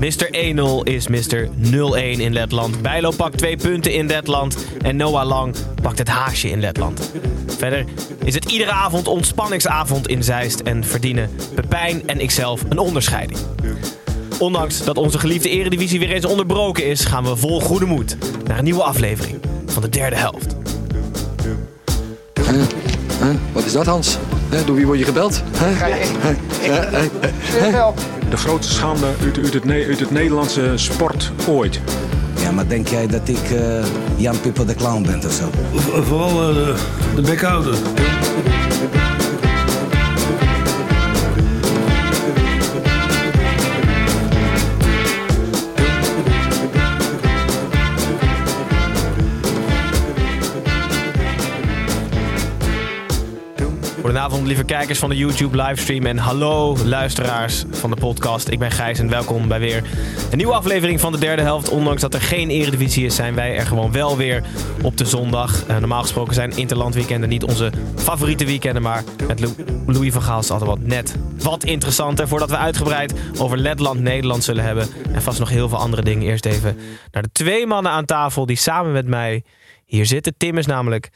Mr. 1-0 is Mr. 0-1 in Letland. Bijlo pakt twee punten in Letland. En Noah Lang pakt het haasje in Letland. Verder is het iedere avond ontspanningsavond in Zeist. En verdienen Pepijn en ikzelf een onderscheiding. Ondanks dat onze geliefde eredivisie weer eens onderbroken is... gaan we vol goede moed naar een nieuwe aflevering van de derde helft. Wat is dat, Hans? Door wie word je gebeld? De grootste schande uit, uit, het, uit het Nederlandse sport ooit. Ja, maar denk jij dat ik eh, Jan Pippo de Clown ben of zo? Vooral eh, de, de bekhouder. Goedenavond, lieve kijkers van de YouTube livestream. En hallo, luisteraars van de podcast. Ik ben Gijs en welkom bij weer een nieuwe aflevering van de derde helft. Ondanks dat er geen eredivisie is, zijn wij er gewoon wel weer op de zondag. Eh, normaal gesproken zijn interlandweekenden niet onze favoriete weekenden. Maar met Lou- Louis van Gaal is het altijd wat net wat interessanter. Voordat we uitgebreid over Letland, Nederland zullen hebben. En vast nog heel veel andere dingen. Eerst even naar de twee mannen aan tafel die samen met mij hier zitten. Tim is namelijk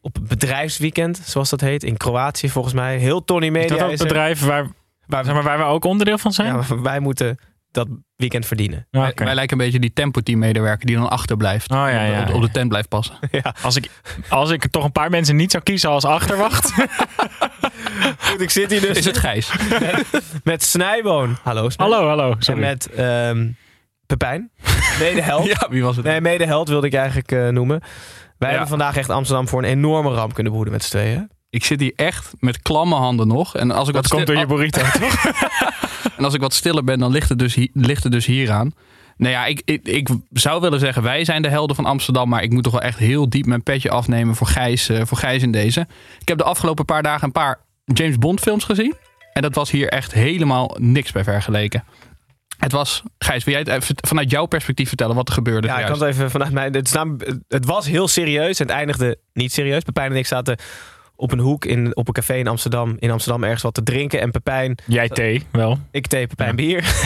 op het bedrijfsweekend, zoals dat heet, in Kroatië volgens mij. Heel Tony Is Media dat ook is het er. bedrijf waar, Waar, zeg maar, waar we ook onderdeel van zijn? ja, wij moeten dat weekend verdienen. Ja, Wij, oké. wij lijken een beetje die tempo-team medewerker die dan achterblijft. Oh, ja, ja, op, de- op de tent blijft passen. Ja, Als ik, als ik toch een paar mensen niet zou kiezen als achterwacht. goed, ik zit hier dus Is het Gijs? met Snijboon. Hallo hallo, hallo. En Sorry. met ehm Pepijn. Medeheld. ja, wie was het? Nee, medeheld wilde ik eigenlijk eh, noemen. Wij Ja. hebben vandaag echt Amsterdam voor een enorme ramp kunnen behoeden met z'n tweeën. Ik zit hier echt met klamme handen nog. En als ik, dat wat, komt door je stil- burrito, toch? en als ik wat stiller ben, dan ligt het dus, ligt het dus hier aan. Nou ja, ik, ik, ik zou willen zeggen, wij zijn de helden van Amsterdam. Maar ik moet toch wel echt heel diep mijn petje afnemen voor Gijs, eh, voor Gijs in deze. Ik heb de afgelopen paar dagen een paar James Bond films gezien. En dat was hier echt helemaal niks bij vergeleken. Het was, Gijs, wil jij het even vanuit jouw perspectief vertellen wat er gebeurde? Ja, ik kan het even vanuit mij. Het, is namelijk- het was heel serieus en het eindigde niet serieus. Pepijn en ik zaten op een hoek in, op een café in Amsterdam, in Amsterdam ergens wat te drinken. En Pepijn Jij thee, wel. Ik thee Pepijn bier.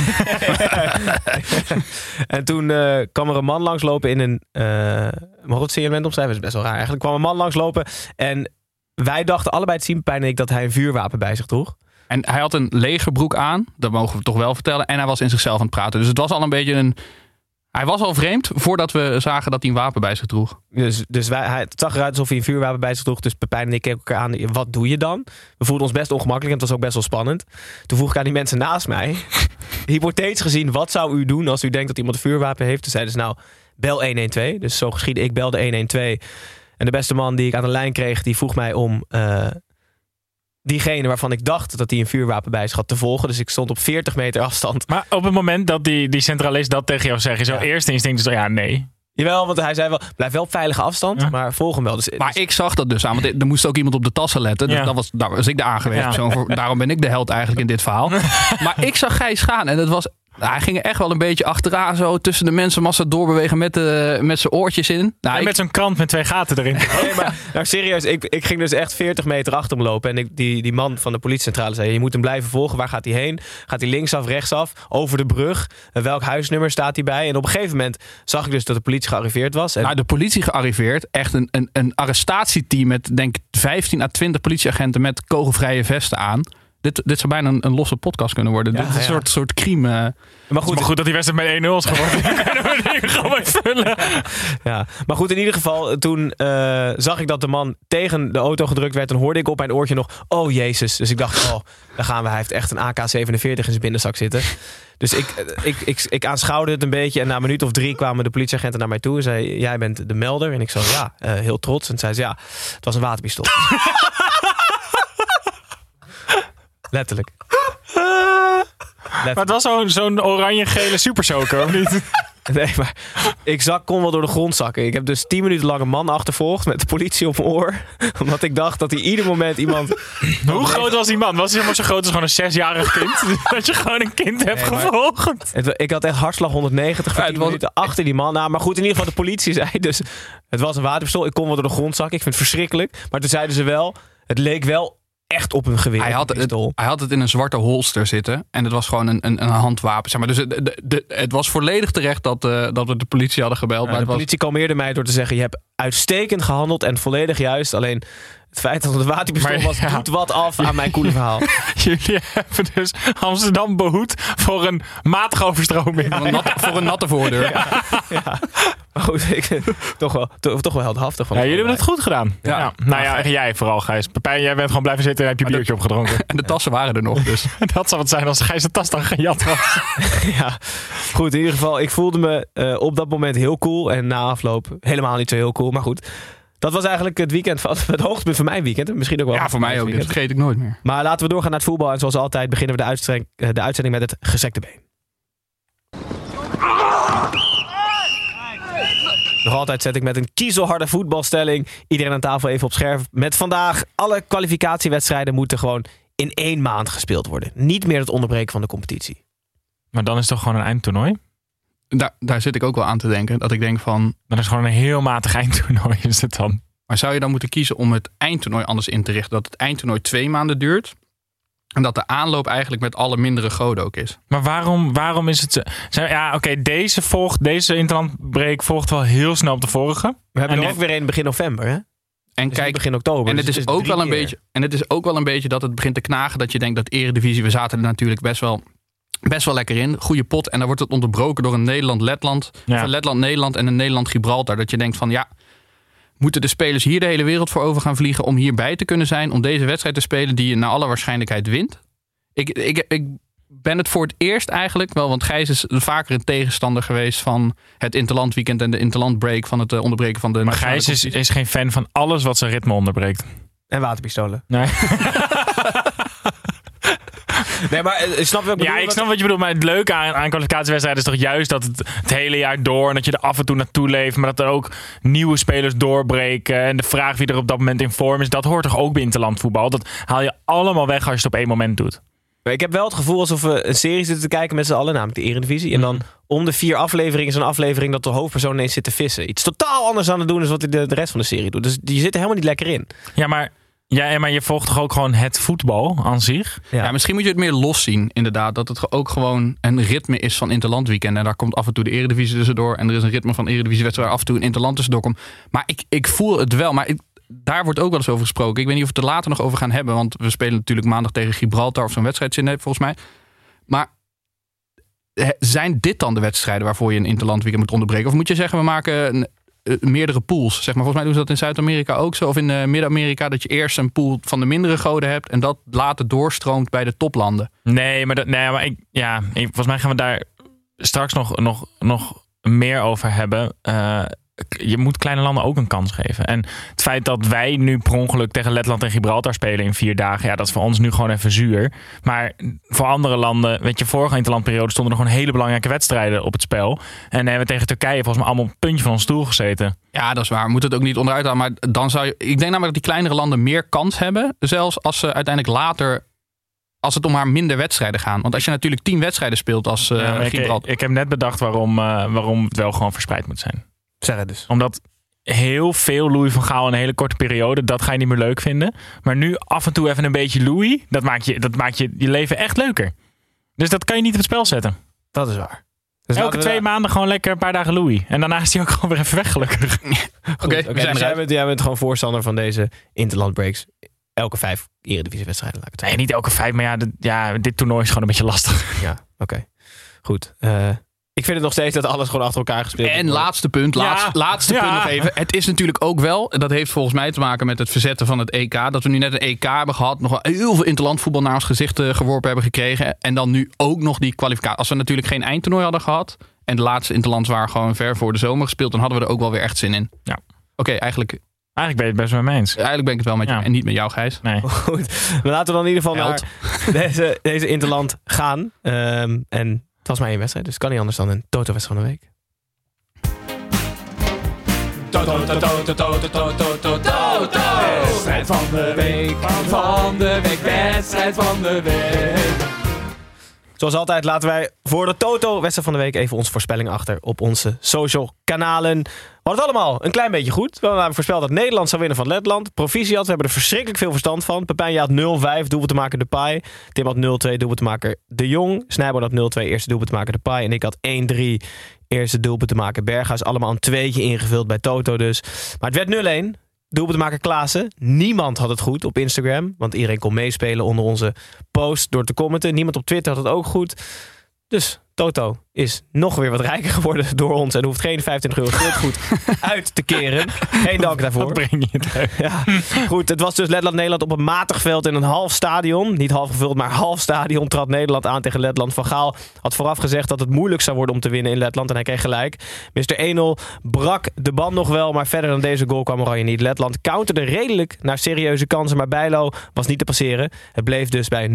en toen eh, kwam er een man langslopen in een... eh mag ik het signalement omschrijven? Dat is best wel raar eigenlijk. kwam een man langslopen en wij dachten allebei te zien, Pepijn en ik, dat hij een vuurwapen bij zich droeg. En hij had een legerbroek aan, dat mogen we toch wel vertellen. En hij was in zichzelf aan het praten. Dus het was al een beetje een. Hij was al vreemd voordat we zagen dat hij een wapen bij zich droeg. Dus, dus wij, hij, het zag eruit alsof hij een vuurwapen bij zich droeg. Dus Pepijn en ik keken elkaar aan. Wat doe je dan? We voelden ons best ongemakkelijk en het was ook best wel spannend. Toen vroeg ik aan die mensen naast mij. hypothetisch gezien, wat zou u doen als u denkt dat iemand een vuurwapen heeft? Toen zeiden ze nou, bel 112. Dus zo geschiedde. Ik belde 112. En de beste man die ik aan de lijn kreeg, die vroeg mij om eh, diegene waarvan ik dacht dat hij een vuurwapen bij zich had te volgen. Dus ik stond op 40 meter afstand. Maar op het moment dat die, die centralist dat tegen jou zegt, is jouw Ja. eerste instinct is toch, ja, nee. Jawel, want hij zei wel, blijf wel op veilige afstand, Ja. maar volg hem wel. Dus, Maar ik zag dat dus aan, want er moest ook iemand op de tassen letten. Dus Ja. dat was, daar was ik de aangewezen Ja. persoon voor. Daarom ben ik de held eigenlijk in dit verhaal. maar ik zag Gijs gaan en het was... nou, hij ging er echt wel een beetje achteraan zo tussen de mensenmassa doorbewegen met, de, met zijn oortjes in. Nou, En ik- met zo'n krant met twee gaten erin. Nee, maar nou, serieus, ik, ik ging dus echt 40 meter achter hem lopen. En ik, die, die man van de politiecentrale zei: Je moet hem blijven volgen. Waar gaat hij heen? Gaat hij linksaf, rechtsaf? Over de brug? Eh, welk huisnummer staat hij bij? En op een gegeven moment zag ik dus dat de politie gearriveerd was. En Nou, de politie gearriveerd. Echt een, een, een arrestatieteam met denk ik 15 à 20 politieagenten met kogelvrije vesten aan. Dit, dit zou bijna een, een losse podcast kunnen worden. Ja, dit is een ja. soort, soort crime. eh. maar Het is goed, maar goed dat die wedstrijd met 1-0 is geworden. Dan kunnen we die gewoon vullen. ja. maar goed, in ieder geval, toen eh, zag ik dat de man tegen de auto gedrukt werd. En hoorde ik op mijn oortje nog: Oh jezus. Dus ik dacht: Oh, daar gaan we. Hij heeft echt een AK-47 in zijn binnenzak zitten. Dus ik, eh, ik, ik, ik aanschouwde het een beetje. En na een minuut of drie kwamen de politieagenten naar mij toe. En zei: Jij bent de melder. En ik zo: Ja, eh, heel trots. En zei ze: Ja, het was een waterpistool. Letterlijk. Maar het was zo'n zo'n oranje-gele supersoker, of niet? Nee, maar ik zak, kon wel door de grond zakken. Ik heb dus tien minuten lang een man achtervolgd met de politie op mijn oor. Omdat ik dacht dat hij ieder moment iemand... Hoe groot was die man? Was hij helemaal zo groot als gewoon een zesjarig kind? dat je gewoon een kind hebt maar- gevolgd? Het, ik had echt hartslag 190 voor Ja, 10 het was- minuten achter die man. Nou, maar goed, in ieder geval de politie zei dus... Het was een waterpistool. Ik kon wel door de grond zakken. Ik vind het verschrikkelijk. Maar toen zeiden ze wel... Het leek wel echt op een geweer. Hij had, het, hij had het in een zwarte holster zitten. En het was gewoon een, een, een handwapen. Zeg maar. Dus het, de- de- het was volledig terecht dat, eh, dat we de politie hadden gebeld. Ja, maar de was, politie kalmeerde mij door te zeggen... Je hebt uitstekend gehandeld en volledig juist. Alleen het feit dat het waterpistool was... ja. doet wat af aan mijn coole verhaal. Jullie hebben dus Amsterdam behoed voor een matige overstroming. voor, een natte, voor een natte voordeur. Maar goed, ik, toch, wel, toch, toch wel heldhaftig van Ja, jullie hebben het goed gedaan. Ja. Nou ja, jij vooral, Gijs. Pepijn, jij bent gewoon blijven zitten en heb je biertje opgedronken. En de tassen waren er nog. Dus. Dat zou het zijn als Gijs de tas dan gejat was. Ja, goed. In ieder geval, ik voelde me eh, op dat moment heel cool. En na afloop helemaal niet zo heel cool. Maar goed, dat was eigenlijk het weekend van het hoogtepunt van mijn weekend. En Misschien ook wel Ja, voor mij ook. Dit weekend. vergeet ik nooit meer. Maar laten we doorgaan naar het voetbal. En zoals altijd beginnen we de, uitzending, eh, de uitzending met het gezekte been. Nog altijd zet ik met een kiezelharde voetbalstelling iedereen aan tafel even op scherp. Met vandaag alle kwalificatiewedstrijden moeten gewoon in één maand gespeeld worden. Niet meer het onderbreken van de competitie. Maar dan is het toch gewoon een eindtoernooi? Daar, daar zit ik ook wel aan te denken. Dat ik denk van... Dan is gewoon een heel matig eindtoernooi is het dan. Maar zou je dan moeten kiezen om het eindtoernooi anders in te richten? Dat het eindtoernooi twee maanden duurt. En dat de aanloop eigenlijk met alle mindere goden ook is. Maar waarom, waarom is het? Zijn- Ja, oké, deze volgt, deze interlandbreak volgt wel heel snel op de vorige. We hebben En er ook weer een begin november, hè? En Dus kijk, begin oktober. en dus het is, dus ook drie wel een keer. beetje, en het is ook wel een beetje dat het begint te knagen. Dat je denkt dat Eredivisie, we zaten er natuurlijk best wel, best wel lekker in. Goede pot. En dan wordt het onderbroken door een Nederland-Letland. Ja. Of Letland-Nederland en een Nederland-Gibraltar. Dat je denkt van ja, moeten de spelers hier de hele wereld voor over gaan vliegen om hierbij te kunnen zijn? Om deze wedstrijd te spelen die je naar alle waarschijnlijkheid wint? Ik, ik, ik ben het voor het eerst eigenlijk wel, want Gijs is vaker een tegenstander geweest van het interlandweekend en de interlandbreak van het eh, onderbreken van de. Maar Gijs is, is geen fan van alles wat zijn ritme onderbreekt. En waterpistolen. Nee. Nee, maar eh, snap je wat ik Ja, ik snap wat je bedoelt. Maar het leuke aan, aan kwalificatiewedstrijden is toch juist dat het het hele jaar door... en dat je er af en toe naartoe leeft... maar dat er ook nieuwe spelers doorbreken... en de vraag wie er op dat moment in vorm is... dat hoort toch ook bij interlandvoetbal? Dat haal je allemaal weg als je het op één moment doet. Ik heb wel het gevoel alsof we een serie zitten te kijken met z'n allen, namelijk de Eredivisie. En dan om de vier afleveringen is een aflevering dat de hoofdpersoon ineens zit te vissen. Iets totaal anders aan het doen is wat hij de, de rest van de serie doet. Dus die zitten helemaal niet lekker in. Ja, maar, ja, maar je volgt toch ook gewoon het voetbal aan zich? Ja. misschien moet je het meer los zien, inderdaad. Dat het ook gewoon een ritme is van interlandweekend. En daar komt af en toe de Eredivisie tussendoor. En er is een ritme van Eredivisiewedstrijd waar af en toe een interland tussendoor komt. Maar ik, ik voel het wel. Maar ik- daar wordt ook wel eens over gesproken. Ik weet niet of we het er later nog over gaan hebben. Want we spelen natuurlijk maandag tegen Gibraltar of zo'n wedstrijd zin heeft, volgens mij. Maar zijn dit dan de wedstrijden waarvoor je een interlandweekend moet onderbreken? Of moet je zeggen, we maken een- meerdere pools? Zeg maar, volgens mij doen ze dat in Zuid-Amerika ook zo. Of in eh, Midden-Amerika, dat je eerst een pool van de mindere goden hebt. En dat later doorstroomt bij de toplanden. Nee, maar, dat, nee, maar ik, ja, ik, volgens mij gaan we daar straks nog, nog, nog meer over hebben. Eh, je moet kleine landen ook een kans geven. En het feit dat wij nu per ongeluk tegen Letland en Gibraltar spelen in vier dagen, ja, dat is voor ons nu gewoon even zuur. Maar voor andere landen, weet je, vorige interlandperiode stonden er gewoon hele belangrijke wedstrijden op het spel. En hebben we tegen Turkije volgens mij allemaal op het puntje van ons stoel gezeten. Ja, dat is waar. Moet het ook niet onderuit halen. Maar dan zou je. Ik denk namelijk dat die kleinere landen meer kans hebben. Zelfs als ze uiteindelijk later. Als het om maar minder wedstrijden gaan. Want als je natuurlijk tien wedstrijden speelt als Ja, maar ik, Gibraltar. ik heb net bedacht waarom, eh, waarom het wel gewoon verspreid moet zijn. Zeg het dus. Omdat heel veel Louis van Gaal in een hele korte periode, dat ga je niet meer leuk vinden. Maar nu af en toe even een beetje Louis, dat maakt je, dat maakt je, je leven echt leuker. Dus dat kan je niet op het spel zetten. Dat is waar. Dus Elke twee maanden gewoon lekker een paar dagen Louis. En daarna is hij ook gewoon weer even weg gelukkig. Oké, we zijn dus jij bent, jij bent gewoon voorstander van deze interlandbreaks. Elke vijf Eredivisiewedstrijden, laat ik het Nee, zeggen. niet elke vijf, maar ja, dit, ja, dit toernooi is gewoon een beetje lastig. Ja, oké. Goed. Eh, ik vind het nog steeds dat alles gewoon achter elkaar gespeeld En moet worden. laatste punt, laatste, Ja. laatste Ja. punt nog even. Het is natuurlijk ook wel, en dat heeft volgens mij te maken met het verzetten van het EK. Dat we nu net een EK hebben gehad, nog wel heel veel interlandvoetbal naar ons gezicht eh, geworpen hebben gekregen. En dan nu ook nog die kwalificatie. Als we natuurlijk geen eindtoernooi hadden gehad en de laatste interlands waren gewoon ver voor de zomer gespeeld, dan hadden we er ook wel weer echt zin in. Ja. Oké, eigenlijk Eigenlijk ben je het best wel mee eens. Eigenlijk ben ik het wel met Ja. je en niet met jou, Gijs. Nee. Goed, maar laten we dan in ieder geval Held. naar deze, deze Interland gaan. Ehm, en het was maar één wedstrijd, dus kan niet anders dan een Toto-wedstrijd van de week. Wedstrijd van de week, van de week, wedstrijd van de week. Zoals altijd laten wij voor de Toto-wedstrijd van de week even onze voorspelling achter op onze social kanalen. Hadden het allemaal een klein beetje goed. We namelijk voorspeld dat Nederland zou winnen van Letland. Proficiat, we hebben er verschrikkelijk veel verstand van. Pepijn had 0-5, doelpunt te maken de Pai. Tim had 0-2, doelpunt te maken de Jong. Snijboord had 0-2, eerste doelpunt te maken de Pai. En ik had 1-3, eerste doelpunt te maken Berghuis. Allemaal een tweetje ingevuld bij Toto dus. Maar het werd 0-1. Doelpunt te maken Klaassen. Niemand had het goed op Instagram. Want iedereen kon meespelen onder onze post door te commenten. Niemand op Twitter had het ook goed. Dus Toto is nog weer wat rijker geworden door ons. En hoeft geen 25 euro schuldgoed uit te keren. Geen dank daarvoor. Wat breng je het? Ja, goed. Het was dus Letland-Nederland op een matig veld in een half stadion. Niet half gevuld, maar half stadion trad Nederland aan tegen Letland. Van Gaal had vooraf gezegd dat het moeilijk zou worden om te winnen in Letland. En hij kreeg gelijk. Mr. 1-0 brak de band nog wel, maar verder dan deze goal kwam Oranje niet. Letland counterde redelijk naar serieuze kansen, maar Bijlo was niet te passeren. Het bleef dus bij 0-1.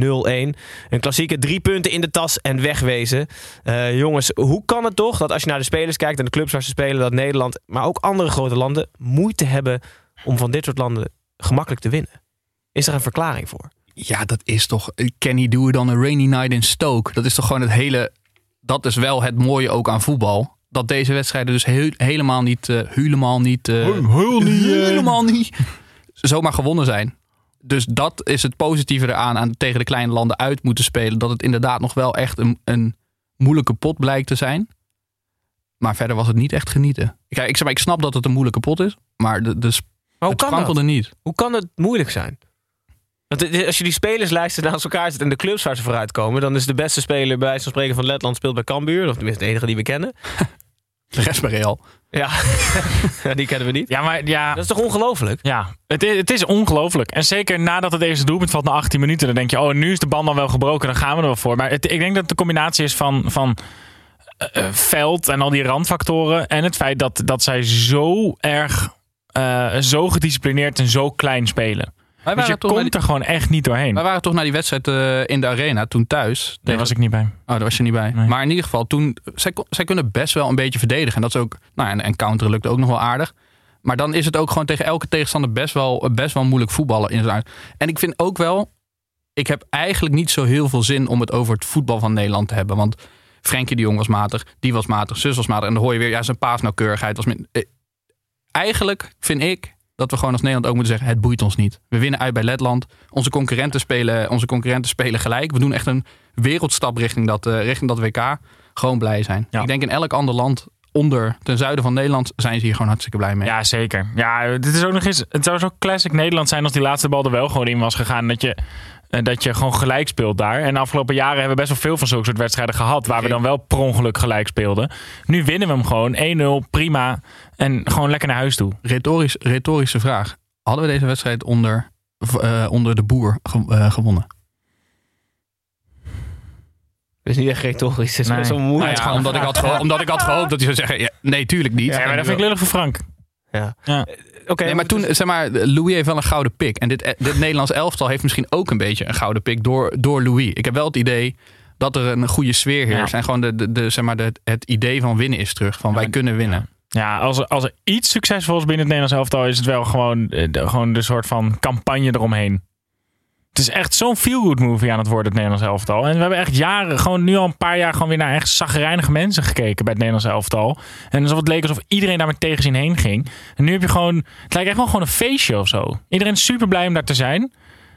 Een klassieke drie punten in de tas en wegwezen. Eh, jongens, hoe kan het toch dat als je naar de spelers kijkt en de clubs waar ze spelen, dat Nederland, maar ook andere grote landen, moeite hebben om van dit soort landen gemakkelijk te winnen? Is er een verklaring voor? Ja, dat is toch. Can he do it on a rainy night in Stoke? Dat is toch gewoon het hele. Dat is wel het mooie ook aan voetbal. Dat deze wedstrijden dus heel- helemaal niet. eh, helemaal niet. eh, helemaal niet. Zomaar gewonnen zijn. Dus dat is het positieve eraan. Aan tegen de kleine landen uit moeten spelen. Dat het inderdaad nog wel echt een, een moeilijke pot blijkt te zijn. Maar verder was het niet echt genieten. Kijk, ik, zeg maar, ik snap dat het een moeilijke pot is. Maar de, de, Maar hoe het kan dat? niet. Hoe kan het moeilijk zijn? Want als je die spelerslijsten naast elkaar zet en de clubs waar ze vooruit komen, dan is de beste speler bij wijze van spreken van Letland speelt bij Cambuur. Of tenminste de enige die we kennen. De rest bij Real. Ja, Ja, die kennen we niet. Ja, maar ja, Dat is toch ongelooflijk? Ja, het is, het is ongelooflijk. En zeker nadat het eerste doelpunt valt na 18 minuten, dan denk je, oh, nu is de band dan wel gebroken, dan gaan we er wel voor. Maar het, ik denk dat het de combinatie is van, van eh, eh, veld en al die randfactoren en het feit dat, dat zij zo erg, eh, zo gedisciplineerd en zo klein spelen. Wij Dus je komt die, er gewoon echt niet doorheen. wij waren toch naar die wedstrijd eh, in de arena toen thuis. Daar was ik niet bij. Oh, daar was je niet bij. Nee. Maar in ieder geval, toen, zij, zij kunnen best wel een beetje verdedigen. En dat is ook, nou ja, en, en counteren lukt ook nog wel aardig. Maar dan is het ook gewoon tegen elke tegenstander best wel, best wel moeilijk voetballen. In zijn en ik vind ook wel, ik heb eigenlijk niet zo heel veel zin om het over het voetbal van Nederland te hebben. Want Frenkie de Jong was matig, die was matig, zus was matig. En dan hoor je weer, ja, zijn paasnauwkeurigheid was... min- eh, Eigenlijk vind ik dat we gewoon als Nederland ook moeten zeggen, het boeit ons niet. We winnen uit bij Letland. Onze concurrenten spelen, onze concurrenten spelen gelijk. We doen echt een wereldstap richting dat, eh, richting dat WK. Gewoon blij zijn. Ja. Ik denk in elk ander land onder, ten zuiden van Nederland, zijn ze hier gewoon hartstikke blij mee. Ja, zeker. Ja, dit is ook nog eens. Het zou zo classic Nederland zijn als die laatste bal er wel gewoon in was gegaan. Dat je, dat je gewoon gelijk speelt daar. En de afgelopen jaren hebben we best wel veel van zulke soort wedstrijden gehad. Waar we dan wel per ongeluk gelijk speelden. Nu winnen we hem gewoon 1-0, prima. En gewoon lekker naar huis toe. Retorisch, retorische vraag. Hadden we deze wedstrijd onder, eh, onder de boer ge- eh, gewonnen? Dat is niet echt retorisch. Het is Nee. best wel Nou moeilijk. ja, omdat, ik had omdat ik had gehoopt dat hij zou zeggen, ja, nee, tuurlijk niet. Ja, maar dat vind ik lullig voor Frank. Ja. Ja. Nee, maar toen, zeg maar, Louis heeft wel een gouden pik. En dit, dit Nederlands elftal heeft misschien ook een beetje een gouden pik door, door Louis. Ik heb wel het idee dat er een goede sfeer heerst. Ja. En gewoon de, de, de, zeg maar de, het idee van winnen is terug. Van wij kunnen winnen. Ja, als er, als er iets succesvols binnen het Nederlands elftal is, het wel gewoon, eh, de, gewoon de soort van campagne eromheen. Het is echt zo'n feel-good movie aan het worden, het Nederlands elftal. En we hebben echt jaren, gewoon nu al een paar jaar, gewoon weer naar echt zagrijnige mensen gekeken bij het Nederlands elftal. En alsof het leek alsof iedereen daar met tegenzin heen ging. En nu heb je gewoon, het lijkt echt wel gewoon een feestje of zo. Iedereen is super blij om daar te zijn.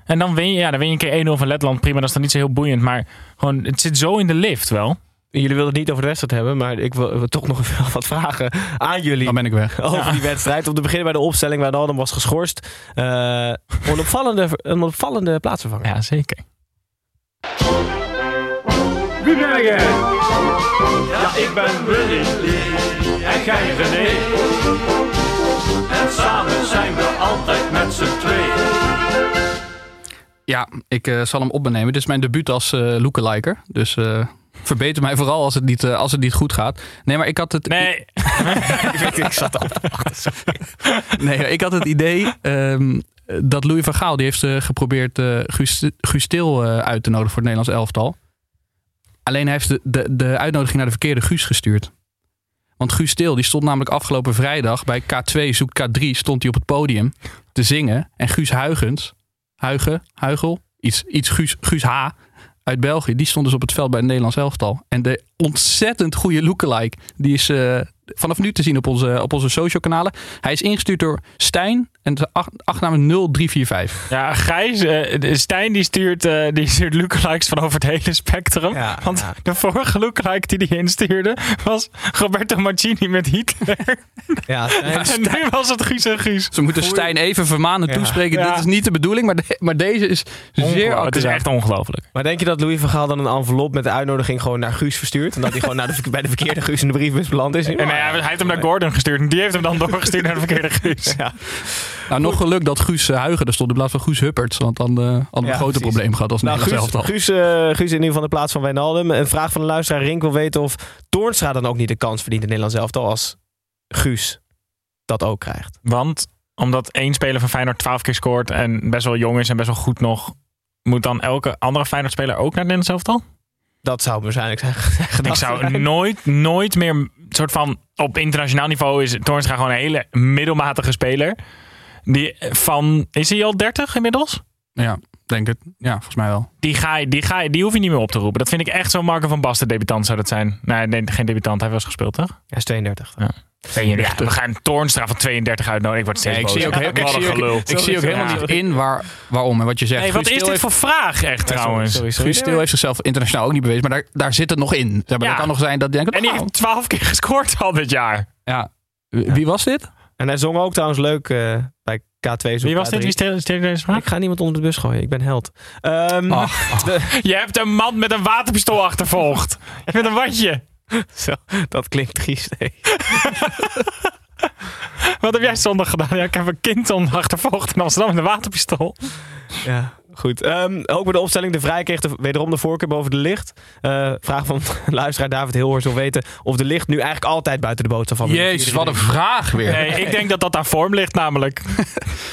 En dan win je, ja, dan win je een keer 1-0 van Letland. Prima, dat is dan niet zo heel boeiend. Maar gewoon, het zit zo in de lift wel. Jullie wilden het niet over de wedstrijd hebben, maar ik wil, toch nog even wat vragen aan jullie. Dan ben ik weg. over die wedstrijd. Om te beginnen bij de opstelling waar Adam was geschorst. Eh, een, opvallende, een opvallende plaatsvervanger. Ja, zeker. Wie ben? Ja, ik ben Willy en jij René. En samen zijn we altijd met z'n tweeën. Ja, ik eh, zal hem opnemen. Dit is mijn debuut als eh lookalike. Dus eh, Verbeter mij vooral als het niet, eh, als het niet goed gaat. Nee, maar ik had het, Nee, ik zat wachten. nee, ik had het idee ehm, dat Louis van Gaal... die heeft eh, geprobeerd Til eh, uit te nodigen voor het Nederlands elftal. Alleen hij heeft de, de, de uitnodiging naar de verkeerde Guus gestuurd. Want Guus Til die stond namelijk afgelopen vrijdag... bij K2 zoek K3 stond hij op het podium te zingen. En Guus Huigens, Huigen, Huigel, iets, iets Guus, Guus H... uit België, die stond dus op het veld bij het Nederlands elftal. En de ontzettend goede lookalike, die is eh, vanaf nu te zien op onze, op onze social kanalen. Hij is ingestuurd door Stijn en de ach- achternaam is 0345. ja, Gijs, eh, de- Stijn die stuurt, eh, die stuurt lookalikes van over het hele spectrum. Ja, Want ja. de vorige lookalike die hij instuurde was Roberto Mancini met Hitler. Ja, en nu was het Guus en Guus. Ze moeten Stijn even vermanen Ja. toespreken. Ja. Dit is niet de bedoeling, maar, de- maar deze is zeer. Het is echt ongelooflijk. Maar denk je dat Louis van Gaal dan een envelop met de uitnodiging gewoon naar Guus verstuurt? En dat hij gewoon naar de, bij de verkeerde Guus in de briefbus beland is? En ja, hij heeft hem naar Gordon gestuurd en die heeft hem dan doorgestuurd naar de verkeerde Guus. Ja. Nou, nog geluk dat Guus eh, Huigen er stond in plaats van Guus Hupperts. Want dan eh, hadden we Ja, een groter precies. probleem gehad als Nou, Nederlands Guus, elftal. Guus, eh, Guus in ieder geval de plaats van Wijnaldum. Een vraag van de luisteraar Rink wil weten of Toornstra dan ook niet de kans verdient in het Nederlands elftal als Guus dat ook krijgt. Want omdat één speler van Feyenoord 12 keer scoort en best wel jong is en best wel goed nog, moet dan elke andere Feyenoord speler ook naar het Nederlands elftal? Dat zou waarschijnlijk zijn gedacht Ik zou nooit, nooit meer soort van op internationaal niveau is Toornstra gewoon een hele middelmatige speler. Die van, is hij al 30 inmiddels? Ja, denk het. Ja, volgens mij wel. Die, ga je, die, ga je, die hoef je niet meer op te roepen. Dat vind ik echt zo'n Marco van Basten debutant zou dat zijn. Nee, nee geen debutant. Hij was gespeeld, toch? Hij is 32. Ja. Ja, we gaan Toornstra van 32 uitnodigen. Ik word steeds Nee, ik zie ook, heel- ik zie ook, ik zie ook helemaal Ja. niet in waar, waarom en wat je zegt. Nee, wat Guus is dit voor vraag echt trouwens? Sorry, sorry. Guus heeft zichzelf internationaal ook niet bewezen, maar daar, daar zit het nog in. Zeg maar, Ja. Dat kan nog zijn dat je denkt, En die oh, heeft 12 keer gescoord al dit jaar. ja. Wie was dit? En hij zong ook trouwens leuk eh, bij K2. Wie was dit? Wie stelde deze vraag? Ik ga niemand onder de bus gooien. Ik ben held. Ehm, de- Je hebt een man met een waterpistool achtervolgd. Met een watje. zo, dat klinkt triest. nee. Wat heb jij zondag gedaan? Ja, ik heb een kind on- achtervolgd in Amsterdam met een waterpistool. Ja, goed. Ehm, ook bij de opstelling. De Vrij kreeg de, wederom de voorkeur boven de licht. Eh, vraag van luisteraar David Hilhorst wil weten of de licht nu eigenlijk altijd buiten de boot zou vallen. Jezus, wat een vraag weer. Nee, ik denk dat dat aan vorm ligt namelijk.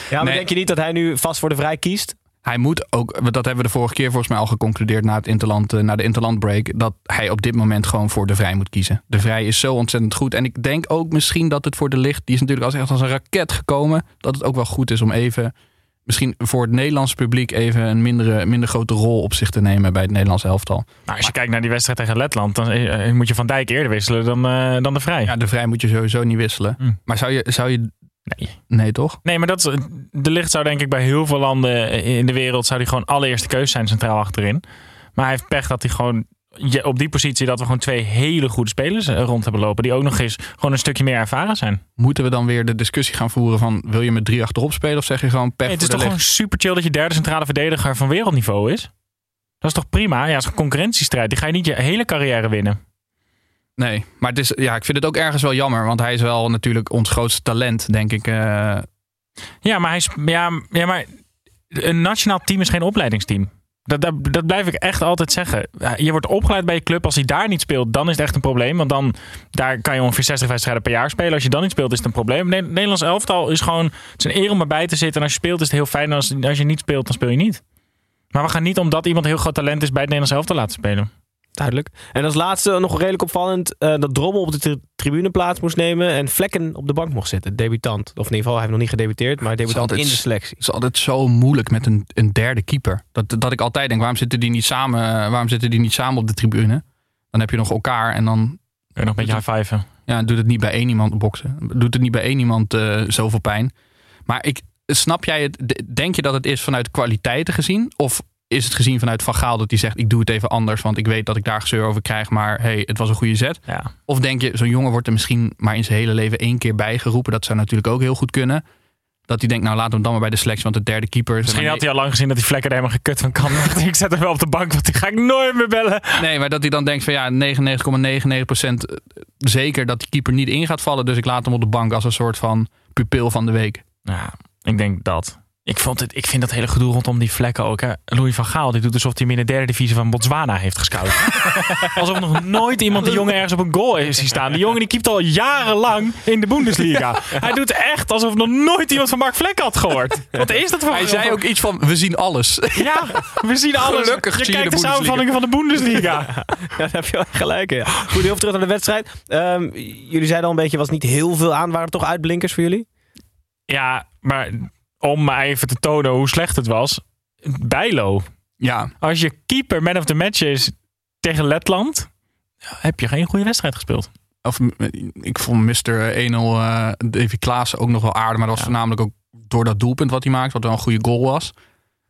Ja, maar Nee. denk je niet dat hij nu vast voor de Vrij kiest? Hij moet ook, want dat hebben we de vorige keer volgens mij al geconcludeerd na, het interland, eh, na de interlandbreak, dat hij op dit moment gewoon voor de Vrij moet kiezen. De Vrij is zo ontzettend goed. En ik denk ook misschien dat het voor de licht, die is natuurlijk als echt als een raket gekomen, dat het ook wel goed is om even, misschien voor het Nederlandse publiek even een mindere, minder grote rol op zich te nemen bij het Nederlands elftal. Nou, als je kijkt naar die wedstrijd tegen Letland, dan eh, moet je Van Dijk eerder wisselen dan, eh, dan de Vrij. Ja, de Vrij moet je sowieso niet wisselen. Hm. Maar zou je, zou je, Nee. nee toch? Nee, maar dat de licht zou denk ik bij heel veel landen in de wereld zou die gewoon allereerste keuze zijn centraal achterin. Maar hij heeft pech dat hij gewoon ja, op die positie dat we gewoon twee hele goede spelers eh, rond hebben lopen. Die ook nog eens gewoon een stukje meer ervaren zijn. Moeten we dan weer de discussie gaan voeren van, wil je met drie achterop spelen of zeg je gewoon pech Nee, het is toch gewoon super chill dat je derde centrale verdediger van wereldniveau is? Dat is toch prima? Ja, het is een concurrentiestrijd. Die ga je niet je hele carrière winnen. Nee, maar het is, ja, ik vind het ook ergens wel jammer. Want hij is wel natuurlijk ons grootste talent, denk ik. eh. Ja, maar, hij is, ja, ja, maar een nationaal team is geen opleidingsteam. Dat, dat, blijf ik echt altijd zeggen. Je wordt opgeleid bij je club. Als hij daar niet speelt, dan is het echt een probleem. Want dan daar kan je ongeveer 60 wedstrijden per jaar spelen. Als je dan niet speelt, is het een probleem. Nederlands elftal is gewoon... Het is een eer om erbij te zitten. En als je speelt, is het heel fijn. En als, als je niet speelt, dan speel je niet. Maar we gaan niet omdat iemand heel groot talent is... bij het Nederlands elftal laten spelen. Duidelijk. En als laatste nog redelijk opvallend eh, dat Drommel op de tri- tribune plaats moest nemen en Vlekken op de bank mocht zitten. Debutant. Of in ieder geval, hij heeft nog niet gedebuteerd, maar debutant altijd in de selectie. Het is altijd zo moeilijk met een, een derde keeper. Dat, dat ik altijd denk, waarom zitten, die niet samen, waarom zitten die niet samen op de tribune? Dan heb je nog elkaar en dan Kun je nog een beetje high-fiven. ja, doet het niet bij één iemand boksen. Doet het niet bij één iemand eh, zoveel pijn. Maar ik, snap jij het? Denk je dat het is vanuit kwaliteiten gezien? Of is het gezien vanuit Van Gaal dat hij zegt, ik doe het even anders, want ik weet dat ik daar gezeur over krijg, maar hey, het was een goede zet? Ja. Of denk je, zo'n jongen wordt er misschien maar in zijn hele leven één keer bijgeroepen. Dat zou natuurlijk ook heel goed kunnen. Dat hij denkt, nou we hem dan maar bij de selectie, want de derde keeper... is- Misschien had hij al lang gezien dat die vlekken er helemaal gekut van kan. ik zet hem wel op de bank, want die ga ik nooit meer bellen. Nee, maar dat hij dan denkt van ja, 99,99% zeker dat die keeper niet in gaat vallen. Dus ik laat hem op de bank als een soort van pupil van de week. Ja, ik denk dat. Ik, vond het, ik vind dat hele gedoe rondom die vlekken ook. Hè. Louis van Gaal die doet alsof hij hem in de derde divisie van Botswana heeft gescout. alsof nog nooit iemand die jongen ergens op een goal heeft zien staan. Die jongen die keept al jarenlang in de Bundesliga. Hij doet echt alsof nog nooit iemand van Mark Vlekken had gehoord. Wat is dat voor Hij zei ook iets van, we zien alles. Ja, we zien alles. Gelukkig je kijkt de de samenvatting van de Bundesliga. Ja, daar heb je wel gelijk in. Ja. Goed, heel veel terug naar de wedstrijd. Ehm, jullie zeiden al een beetje, was niet heel veel aan. Waren er toch uitblinkers voor jullie? Ja, maar om maar even te tonen hoe slecht het was. Bijlo. Ja, Als je keeper man of the match is tegen Letland, heb je geen goede wedstrijd gespeeld. of, ik vond Mr. 1-0 eh Davy Klaassen ook nog wel aardig. Maar dat was voornamelijk ook door dat doelpunt wat hij maakte. Wat wel een goede goal was.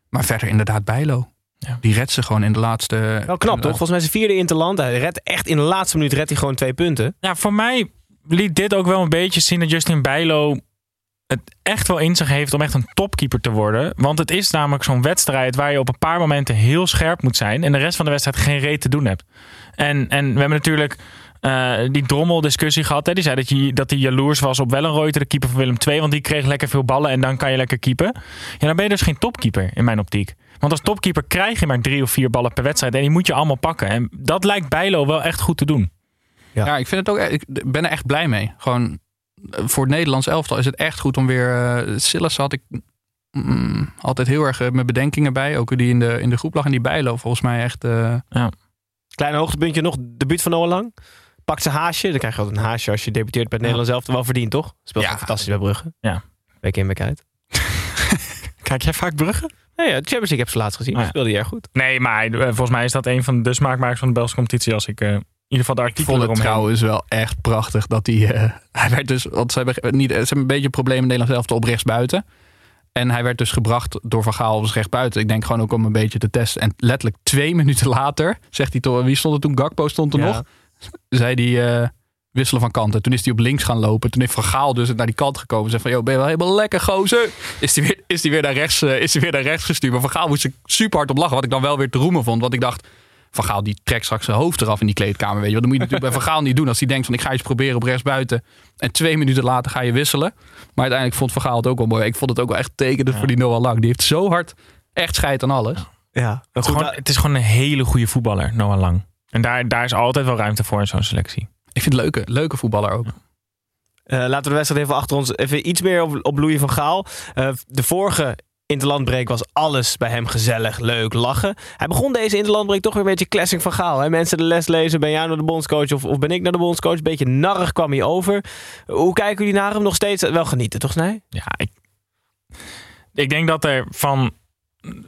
Maar verder inderdaad Bijlo. Ja. Die redt ze gewoon in de laatste... Wel knap, toch? Volgens mij hij vierde interland. Hij redt echt in de laatste minuut redt hij gewoon twee punten. Ja, voor mij liet dit ook wel een beetje zien dat Justin Bijlo het echt wel in zich heeft om echt een topkeeper te worden. Want het is namelijk zo'n wedstrijd waar je op een paar momenten heel scherp moet zijn. En de rest van de wedstrijd geen reet te doen hebt. En, en we hebben natuurlijk eh, die drommel-discussie gehad. Hè. Die zei dat hij dat hij jaloers was op Wellenreuter, de keeper van Willem II. Want die kreeg lekker veel ballen en dan kan je lekker keeper. Ja, dan ben je dus geen topkeeper in mijn optiek. Want als topkeeper krijg je maar drie of vier ballen per wedstrijd. En die moet je allemaal pakken. En dat lijkt Bijlo wel echt goed te doen. Ja, ik vind het ook. Ik ben er echt blij mee. Gewoon voor het Nederlands elftal is het echt goed om weer. Uh, Silas had ik mm, altijd heel erg uh, mijn bedenkingen bij. Ook die in de, in de groep lag en die bijlo volgens mij echt. Uh... Ja. Kleine hoogtepuntje nog, debuut van Noah Lang. Pakt zijn haasje. Dan krijg je altijd een haasje als je debuteert bij het Nederlands elftal. Wel verdiend, toch? Speelt ja. fantastisch bij Brugge. Ja. Week in, week uit. Kijk jij vaak Brugge? Ja, ja, de Champions League heb ze laatst gezien. Oh, ja. Speelde hij erg goed. Nee, maar uh, volgens mij is dat een van de smaakmakers van de Belgische competitie. Als ik uh, ieder geval de artikelen eromheen. trouwens wel echt prachtig dat hij... Uh, hij werd dus... Want ze hebben, niet, ze hebben een beetje een probleem in Nederland zelf op rechts buiten. En hij werd dus gebracht door Van Gaal als rechts buiten. Ik denk gewoon ook om een beetje te testen. En letterlijk twee minuten later zegt hij toch... Wie stond er toen? Gakpo stond er ja. nog. Zei hij wisselen van kanten. Toen is hij op links gaan lopen. Toen heeft Van Gaal dus naar die kant gekomen. Zei van, joh, ben je wel helemaal lekker gozer? Is hij weer, is die weer, naar rechts, uh, is die weer naar rechts gestuurd. Maar Van Gaal moest er super hard op lachen. Wat ik dan wel weer te roemen vond. Want ik dacht, Van Gaal die trekt straks zijn hoofd eraf in die kleedkamer. Weet je. Want dan moet je natuurlijk bij Van Gaal niet doen. Als hij denkt van, ik ga eens proberen op rechts buiten. En twee minuten later ga je wisselen. Maar uiteindelijk vond Van Gaal het ook wel mooi. Ik vond het ook wel echt tekenend ja. voor die Noah Lang. Die heeft zo hard echt scheid aan alles. Ja, het, is gewoon, het is gewoon een hele goede voetballer, Noah Lang. En daar, daar is altijd wel ruimte voor in zo'n selectie. Ik vind het leuke, leuke voetballer ook. Uh, laten we de wedstrijd even achter ons. Even iets meer op, op Louis van Gaal. Uh, de vorige interlandbreek was alles bij hem gezellig, leuk, lachen. Hij begon deze interlandbreek toch weer een beetje classic van Gaal. Hè? Mensen de les lezen, ben jij nou de bondscoach of, of ben ik nou de bondscoach? Beetje narrig kwam hij over. Hoe kijken jullie naar hem? Nog steeds wel genieten, toch Snij? Ja, ik, ik denk dat er van,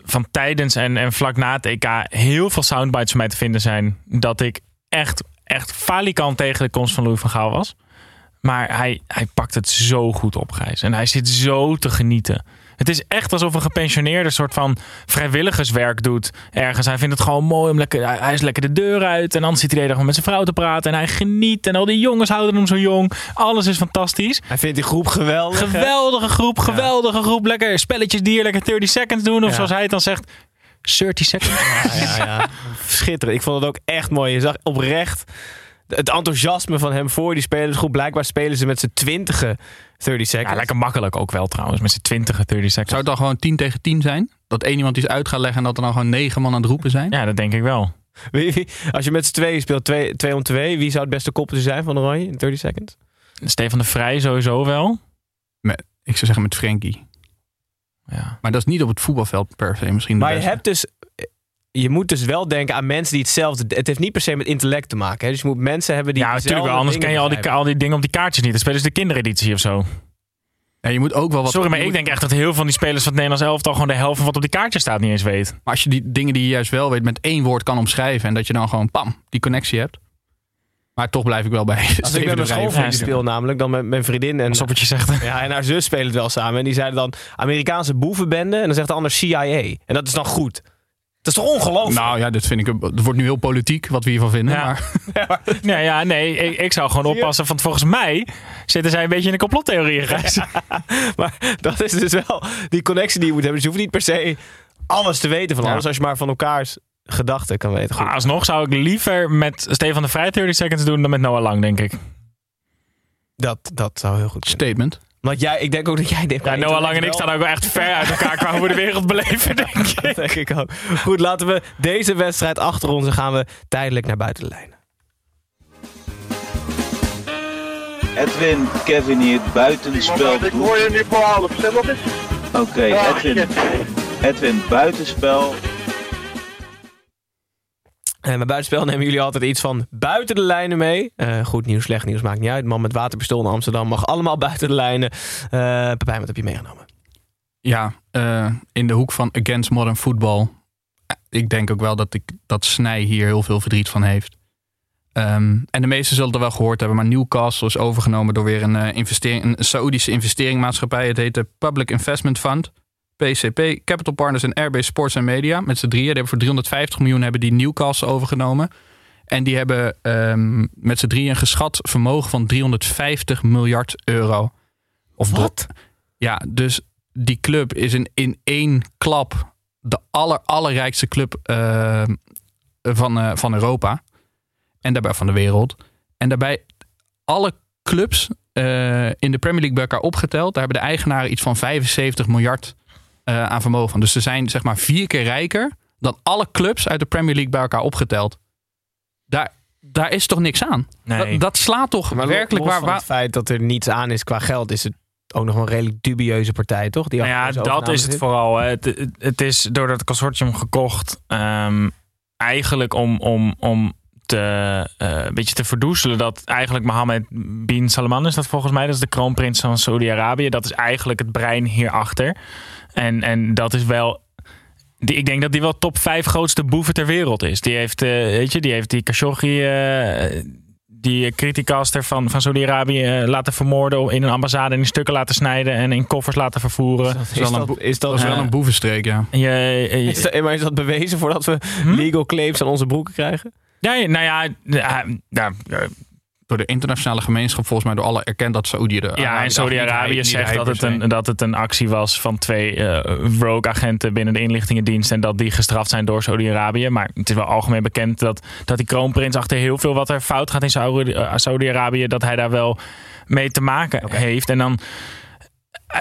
van tijdens en, en vlak na het EK heel veel soundbites van mij te vinden zijn. Dat ik echt echt falikant tegen de komst van Louis van Gaal was. Maar hij, hij pakt het zo goed op, Gijs. En hij zit zo te genieten. Het is echt alsof een gepensioneerde soort van vrijwilligerswerk doet ergens. Hij vindt het gewoon mooi om lekker... Hij is lekker de deur uit. En dan zit hij de gewoon met zijn vrouw te praten. En hij geniet. En al die jongens houden hem zo jong. Alles is fantastisch. Hij vindt die groep geweldig. Geweldige groep, geweldige ja. groep. Lekker spelletjes die hier lekker 30 seconds doen. Of ja. zoals hij het dan zegt... 30 seconds. Ja, ja, ja. Schitterend. Ik vond het ook echt mooi. Je zag oprecht het enthousiasme van hem voor die spelersgroep. Blijkbaar spelen ze met z'n twintigen 30 seconds. Ja, lekker makkelijk ook wel trouwens. Met z'n twintigen 30 seconds. Zou het dan gewoon 10 tegen 10 zijn? Dat één iemand iets uit gaat leggen en dat er dan gewoon negen man aan het roepen zijn? Ja, dat denk ik wel. Wie, wie, als je met z'n tweeën speelt, 2 twee, om 2, wie zou het beste koppeltje zijn van Oranje in 30 seconds? Stefan de Vrij sowieso wel. Met, ik zou zeggen met Frenkie. Ja. Maar dat is niet op het voetbalveld per se misschien Maar je hebt dus je moet dus wel denken aan mensen die hetzelfde... Het heeft niet per se met intellect te maken. Hè? Dus je moet mensen hebben die Ja, natuurlijk wel. Anders ken je al die, al die dingen op die kaartjes niet. Dan spelen ze de kindereditie of zo. Ja, je moet ook wel wat... Sorry, maar ik moet- denk echt dat heel veel van die spelers van het Nederlands elftal... gewoon de helft van wat op die kaartjes staat niet eens weet. Maar als je die dingen die je juist wel weet met één woord kan omschrijven... en dat je dan gewoon pam, die connectie hebt. Maar toch blijf ik wel bij Als ik met mijn Ja, speel namelijk, dan met mijn vriendin en, wat je zegt. ja, en haar zus spelen het wel samen. En die zeiden dan Amerikaanse boevenbende en dan zegt de ander CIA. En dat is dan goed. Dat is toch ongelooflijk? Nou ja, dit vind ik... Het wordt nu heel politiek wat we hiervan vinden. Ja. Maar Nee, ja, nee ik, ik zou gewoon oppassen. Want volgens mij zitten zij een beetje in de complottheorie. Gijs. Maar dat is dus wel die connectie die je moet hebben. Dus je hoeft niet per se alles te weten van Ja. alles. Als je maar van elkaars gedachten kan weten. Goed. Maar alsnog zou ik liever met Stefan de Vrij 30 seconds doen dan met Noah Lang, denk ik. Dat, dat zou heel goed kunnen. statement. Want jij, ik denk ook dat jij dit Ja, Noah Lang en ik staan ook wel echt ver uit elkaar qua hoe we de wereld beleven, denk ik. Dat denk ik ook. Goed, laten we deze wedstrijd achter ons en gaan we tijdelijk naar buiten de lijnen. Edwin, Kevin hier, buitenspel. Ik hoor je nu voor half. Zeg wat is? Oké, Edwin. Edwin, buitenspel. En bij buitenspel nemen jullie altijd iets van buiten de lijnen mee. Eh, goed nieuws, slecht nieuws, maakt niet uit. Man met waterpistool in Amsterdam mag allemaal buiten de lijnen. Eh Pepijn, wat heb je meegenomen? Ja, eh, in de hoek van Against Modern Football. Eh, Ik denk ook wel dat, ik, dat Snij hier heel veel verdriet van heeft. Ehm, en de meesten zullen het er wel gehoord hebben. Maar Newcastle is overgenomen door weer een, eh, investering, een Saoedische investeringmaatschappij. Het heet de Public Investment Fund. PCP, Capital Partners en RB Sports en Media. Met z'n drieën. Die hebben voor 350 miljoen hebben die Newcastle overgenomen. En die hebben ehm, met z'n drieën een geschat vermogen van 350 miljard euro. Of Wat? Ja, dus die club is in, in één klap de aller, allerrijkste club eh, van, eh, van Europa. En daarbij van de wereld. En daarbij alle clubs eh, in de Premier League bij elkaar opgeteld. Daar hebben de eigenaren iets van 75 miljard eh, aan vermogen van. Dus ze zijn zeg maar vier keer rijker dan alle clubs uit de Premier League bij elkaar opgeteld. Daar, daar is toch niks aan? Nee. Dat, dat slaat toch Maar werkelijk los waar, het feit dat er niets aan is qua geld, is het ook nog een redelijk dubieuze partij, toch? Die Nou ja, dat is het zit. vooral. hè. Het, het, het is door dat consortium gekocht. ehm, eigenlijk om, om, om te, eh, een beetje te verdoezelen dat eigenlijk Mohammed bin Salman is dat volgens mij. Dat is de kroonprins van Saudi-Arabië. Dat is eigenlijk het brein hierachter. En, en dat is wel... Die, ik denk dat die wel top 5 grootste boeven ter wereld is. Die heeft, eh, weet je, die heeft die Khashoggi... eh, die criticaster van, van Saudi-Arabië eh, laten vermoorden, in een ambassade in stukken laten snijden en in koffers laten vervoeren. Is dat, is dat, is wel een boevenstreek, ja. Je, je- is dat- maar is dat bewezen voordat we Hm? legal claims aan onze broeken krijgen? ja, ja, nou ja, ja, ja, Door de internationale gemeenschap volgens mij door alle erkend dat Saoedi de ja, en Saudi-Arabië zegt dat het, een, dat het een actie was van twee eh, rogue-agenten binnen de inlichtingendienst en dat die gestraft zijn door Saudi-Arabië. Maar het is wel algemeen bekend dat, dat die kroonprins achter heel veel wat er fout gaat in Saudi- eh, Saudi-Arabië, dat hij daar wel mee te maken heeft. En dan,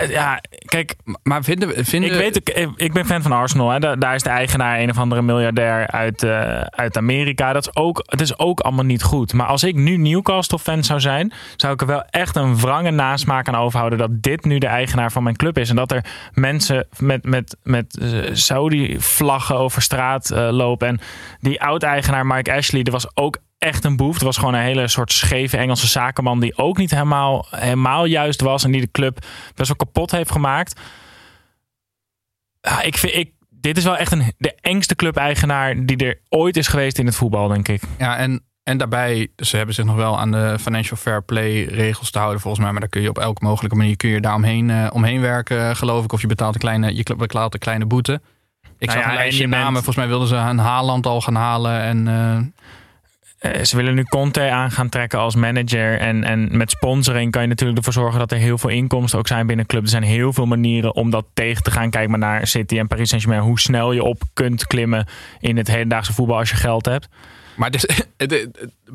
ja, kijk, Maar vinden we... Vinden Ik weet, ook, ik ben fan van Arsenal. Hè. Daar, daar is de eigenaar een of andere miljardair uit, eh, uit Amerika. Dat is ook, het is ook allemaal niet goed. Maar als ik nu Newcastle-fan zou zijn, zou ik er wel echt een wrange nasmaak aan overhouden dat dit nu de eigenaar van mijn club is. En dat er mensen met, met, met eh, Saudi-vlaggen over straat eh, lopen. En die oud-eigenaar Mike Ashley, er was ook echt een boef. Er was gewoon een hele soort scheve Engelse zakenman die ook niet helemaal, helemaal juist was. En die de club best wel kapot heeft gemaakt. Ja, ik vind, ik, dit is wel echt een, de engste club-eigenaar die er ooit is geweest in het voetbal, denk ik. Ja, en, en daarbij, ze hebben zich nog wel aan de financial fair play regels te houden volgens mij. Maar daar kun je op elke mogelijke manier kun je daar omheen, eh, omheen werken, geloof ik. Of je betaalt een kleine, je betaalt een kleine boete. Ik Nou zag ja, een en lijstje bent- namen. Volgens mij wilden ze een Haaland al gaan halen. En Eh, ze willen nu Conte aan gaan trekken als manager. En, en met sponsoring kan je natuurlijk ervoor zorgen dat er heel veel inkomsten ook zijn binnen club. Er zijn heel veel manieren om dat tegen te gaan. Kijk maar naar City en Paris Saint-Germain. Hoe snel je op kunt klimmen in het hedendaagse voetbal als je geld hebt. Maar dus,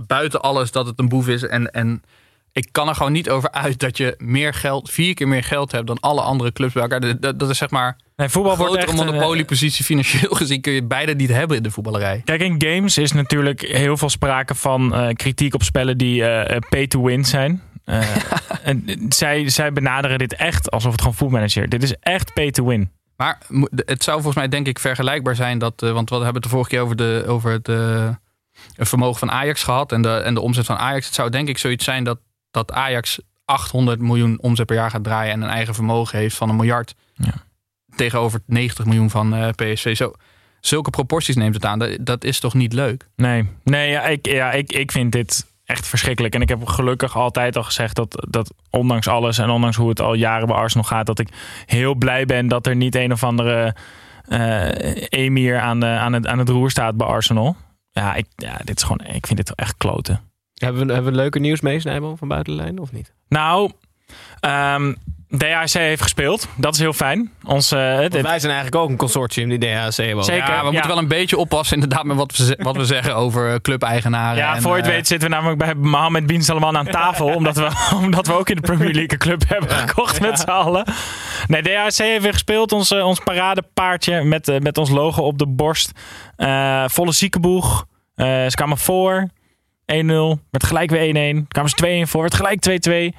buiten alles dat het een boef is. En, en ik kan er gewoon niet over uit dat je meer geld, vier keer meer geld hebt dan alle andere clubs bij elkaar. Dat, is zeg maar Nee, voetbal een wordt echt een, eh, monopoliepositie financieel gezien. Kun je beide niet hebben in de voetballerij. Kijk, in games is natuurlijk heel veel sprake van eh, kritiek op spellen die eh, pay to win zijn. En zij, zij benaderen dit echt alsof het gewoon voetmanager. Dit is echt pay to win. Maar het zou volgens mij denk ik vergelijkbaar zijn dat, want we hebben het de vorige keer over, de, over het, het vermogen van Ajax gehad en de, en de omzet van Ajax. Het zou denk ik zoiets zijn dat, dat Ajax 800 miljoen omzet per jaar gaat draaien en een eigen vermogen heeft van een miljard. Ja. Tegenover 90 miljoen van eh, PSV. Zo, zulke proporties neemt het aan. Dat, dat is toch niet leuk? Nee, nee ja, ik, ja, ik, ik vind dit echt verschrikkelijk. En ik heb gelukkig altijd al gezegd dat, dat ondanks alles en ondanks hoe het al jaren bij Arsenal gaat, dat ik heel blij ben dat er niet een of andere eh, emir aan, de, aan, het, aan het roer staat bij Arsenal. Ja, ik, ja, dit is gewoon, ik vind dit echt kloten. Hebben we, hebben we leuke nieuws mee, van buiten de lijnen, of niet? Nou, Ehm DHC heeft gespeeld. Dat is heel fijn. Ons, eh, wij zijn eigenlijk ook een consortium die DHC hebben. Zeker. Ja, we ja. moeten wel een beetje oppassen inderdaad met wat we, wat we zeggen over eh, clubeigenaren. Ja, en, voor je het eh, weet zitten we namelijk bij Mohamed Bin Salman aan tafel. omdat, we, omdat we ook in de Premier League een club hebben gekocht met z'n allen. Nee, DHC heeft weer gespeeld. Ons, ons paradepaardje met, met ons logo op de borst. Eh, volle ziekenboeg. Eh ze kwamen voor. 1-0. Werd gelijk weer 1-1. Kwamen ze 2-1 voor. Werd gelijk 2-2.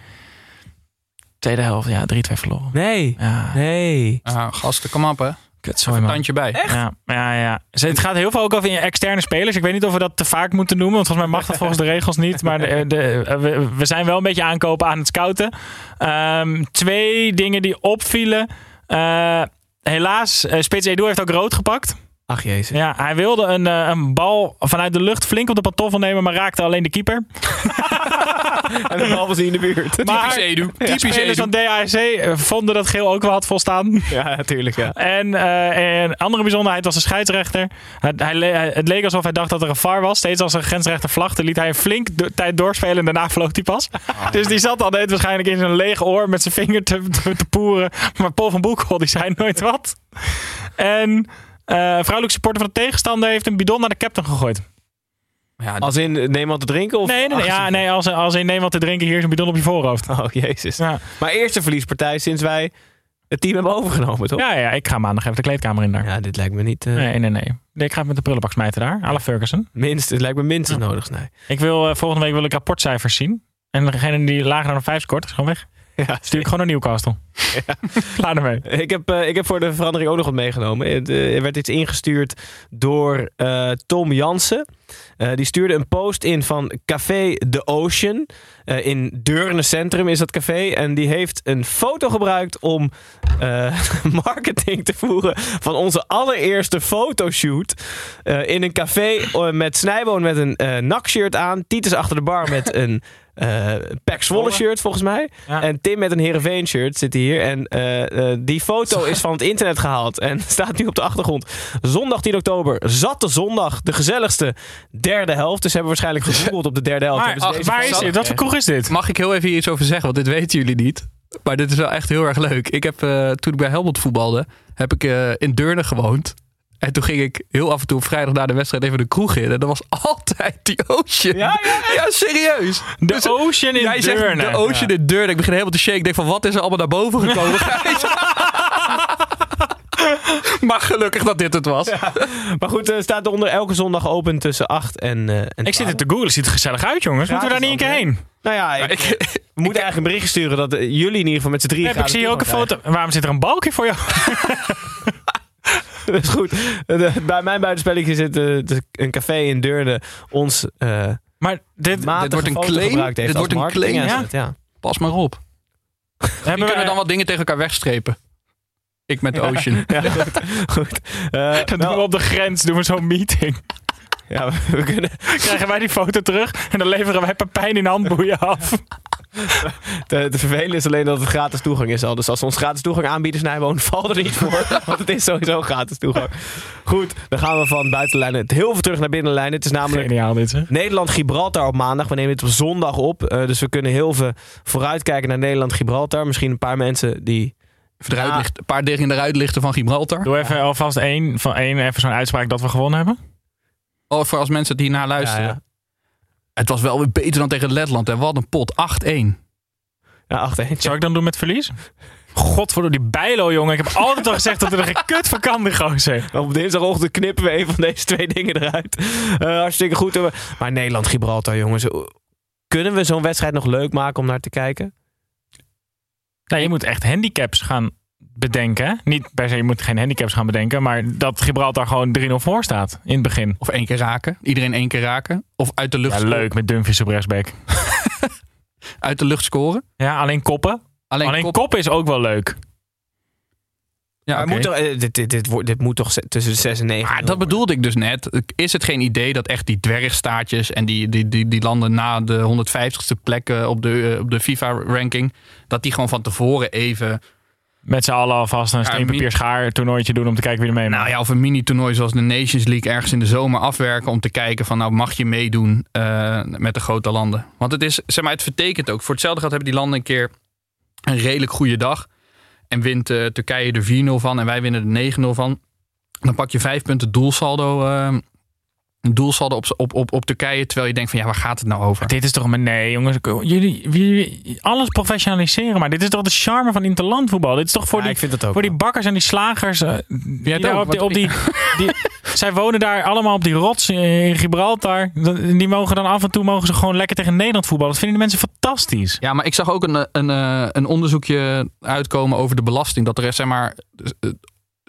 Tweede helft, ja, 3-2 verloren. Nee. Ja, Nee. ah, gasten, kom op hè. kut, sorry man. Tandje bij. Ja, ja, ja. Ze- Het gaat heel veel ook over externe spelers. Ik weet niet of we dat te vaak moeten noemen. Want volgens mij mag dat volgens de regels niet. Maar de, de- we, we zijn wel een beetje aankopen aan het scouten. Ehm, twee dingen die opvielen. Eh, helaas, eh, Spits Edu heeft ook rood gepakt. Ach jezus. Ja, hij wilde een, eh, een bal vanuit de lucht flink op de pantoffel nemen. Maar raakte alleen de keeper. En de bal was in de buurt. Maar Typisch Edu. de Typisch spelers Edu. van DAC eh, vonden dat geel ook wel had volstaan. Ja, natuurlijk. Ja. En eh, een andere bijzonderheid was de scheidsrechter. Het, hij, hij- het leek alsof hij dacht dat er een VAR was. Steeds als een grensrechter vlagte, liet hij een flink do- tijd doorspelen en daarna vloog hij pas. Dus die zat al deed waarschijnlijk in zijn lege oor met zijn vinger te, te, te poeren. Maar Paul van Boekel, die zei nooit wat. En vrouwelijke supporter van de tegenstander heeft een bidon naar de captain gegooid. Ja, Als in eh, neem wat te drinken? Of Nee, nee, nee, ja, nee als, als in neem wat te drinken, hier is een bidon op je voorhoofd. Oh jezus. Ja, Maar eerste verliespartij sinds wij het team hebben overgenomen, toch? ja, ja ik ga maandag even de kleedkamer in daar. Ja, dit lijkt me niet... eh, Nee, nee, nee. Nee, Ik ga met de prullenbak smijten daar. à la Ferguson. minst, het lijkt me minstens nodig. Nee. Ik wil, eh, volgende week wil ik rapportcijfers zien. En degene die lager dan een 5 scoort, is gewoon weg. Ja, Stuur ik gewoon naar Newcastle. Klaar ermee. Ik heb, eh, ik heb voor de verandering ook nog wat meegenomen. Eh, Er werd iets ingestuurd door eh, Tom Jansen. Die stuurde een post in van Café The Ocean. In Deurne Centrum is dat café. En die heeft een foto gebruikt om marketing te voeren van onze allereerste fotoshoot. In een café met Snijboon met een NAC-shirt aan. Titus achter de bar met een eh Pek Zwolle shirt volgens mij. Ja. En Tim met een Heerenveen shirt zit hier. En eh, eh, die foto is van het internet gehaald. En staat nu op de achtergrond. Zondag 10 oktober. Zatte zondag. De gezelligste derde helft. Dus hebben we waarschijnlijk gegoogeld op de derde helft. Maar, ach, waar is dit? Wat voor kroeg is dit? Mag ik heel even hier iets over zeggen? Want dit weten jullie niet. Maar dit is wel echt heel erg leuk. Ik heb, eh, toen ik bij Helmond voetbalde, heb ik eh, in Deurne gewoond. En toen ging ik heel af en toe op vrijdag na de wedstrijd even de kroeg in. En dat was altijd die Ocean. Ja, ja, ja serieus. De Dus, Ocean in Jij zegt de Ocean in Deurne. Ik begin helemaal te shake. Ik denk van, wat is er allemaal naar boven gekomen? Maar gelukkig dat dit het was. Maar goed, er staat onder elke zondag open tussen 8 en, eh en Ik zit 12. het te googlen. Ziet er gezellig uit, jongens. Moeten we daar niet een keer heen? Nou ja, ik, we moeten eigenlijk een berichtje sturen dat eh, jullie in ieder geval met z'n drieën Heb ik zie hier ook een foto. Waarom zit er een balkje voor jou? Dat is goed. De- bij mijn buitenspelletje zit eh, de- een café in Deurne ons eh Maar dit, matige wordt een claim? Dit wordt een claim, asset, ja. Pas maar op. Hebben kunnen we dan wat dingen tegen elkaar wegstrepen. Ik met de Ocean. Ja, goed. Eh, doen we op de grens. Doen we zo'n meeting. ja, we kunnen Krijgen wij die foto terug. En dan leveren wij Pepijn in handboeien af. te, te vervelen is alleen dat het gratis toegang is al. Dus als ze ons gratis toegang aanbieden, Snijboon, valt er niet voor. Want het is sowieso gratis toegang. Goed, dan gaan we van buitenlijnen heel veel terug naar binnenlijnen. Het is namelijk Geniaal dit, hè? Nederland-Gibraltar op maandag. We nemen dit op zondag op. Eh, dus we kunnen heel veel vooruitkijken naar Nederland-Gibraltar. Misschien een paar mensen die... Een paar dingen eruit lichten van Gibraltar. Doe even alvast één, van één, even zo'n uitspraak dat we gewonnen hebben. Oh, voor als mensen die naar luisteren. Ja, ja. Het was wel weer beter dan tegen Letland. En wat een pot. 8-1. Ja, 8 1 Zou ik dan doen met verlies? Godverdomme, die Bijlo, jongen. Ik heb altijd al gezegd dat er geen kut van kan, die gozer. Op dinsdagochtend knippen we een van deze twee dingen eruit. Eh, hartstikke goed. Maar Nederland-Gibraltar, jongens. Kunnen we zo'n wedstrijd nog leuk maken om naar te kijken? Nou, je moet echt handicaps gaan bedenken. Niet per se, je moet geen handicaps gaan bedenken. Maar dat Gibraltar gewoon 3-0 voor staat in het begin. Of één keer raken. Iedereen één keer raken. Of uit de lucht, Ja, leuk met Dumfries op rechtsback. Uit de lucht scoren. Ja, alleen koppen. Alleen, Alleen kop- kop is ook wel leuk. Ja, moet toch, eh, dit, dit, dit, wordt- dit moet toch tussen de 6 en 9 Maar dat bedoelde ik dus net. Is het geen idee dat echt die dwergstaatjes en die, die, die, die landen na de 150ste plek eh, op de, eh, op de FIFA-ranking, dat die gewoon van tevoren even, Met z'n allen alvast een steenpapier schaar toernooitje doen om te kijken wie er mee nou mag. ja, of een mini-toernooi zoals de Nations League ergens in de zomer afwerken om te kijken van, nou mag je meedoen eh, met de grote landen. Want het is, zeg maar, het vertekent ook. Voor hetzelfde geld hebben die landen een keer een redelijk goede dag. En wint eh, Turkije er 4-0 van en wij winnen er 9-0 van. Dan pak je vijf punten doelsaldo, eh, doelsaldo op, op, op, op Turkije. Terwijl je denkt van ja, waar gaat het nou over? Dit is toch een... Nee, jongens. Jullie, jullie alles professionaliseren. Maar dit is toch de charme van interlandvoetbal? Dit is toch voor, Ja, die, ik vind het ook voor die bakkers en die slagers... eh, die op die, op die, die, zij wonen daar allemaal op die rots in Gibraltar. Die mogen dan af en toe mogen ze gewoon lekker tegen Nederland voetballen. Dat vinden die mensen fantastisch. Ja, maar ik zag ook een, een, eh, een onderzoekje uitkomen over de belasting. Dat er zeg maar eh,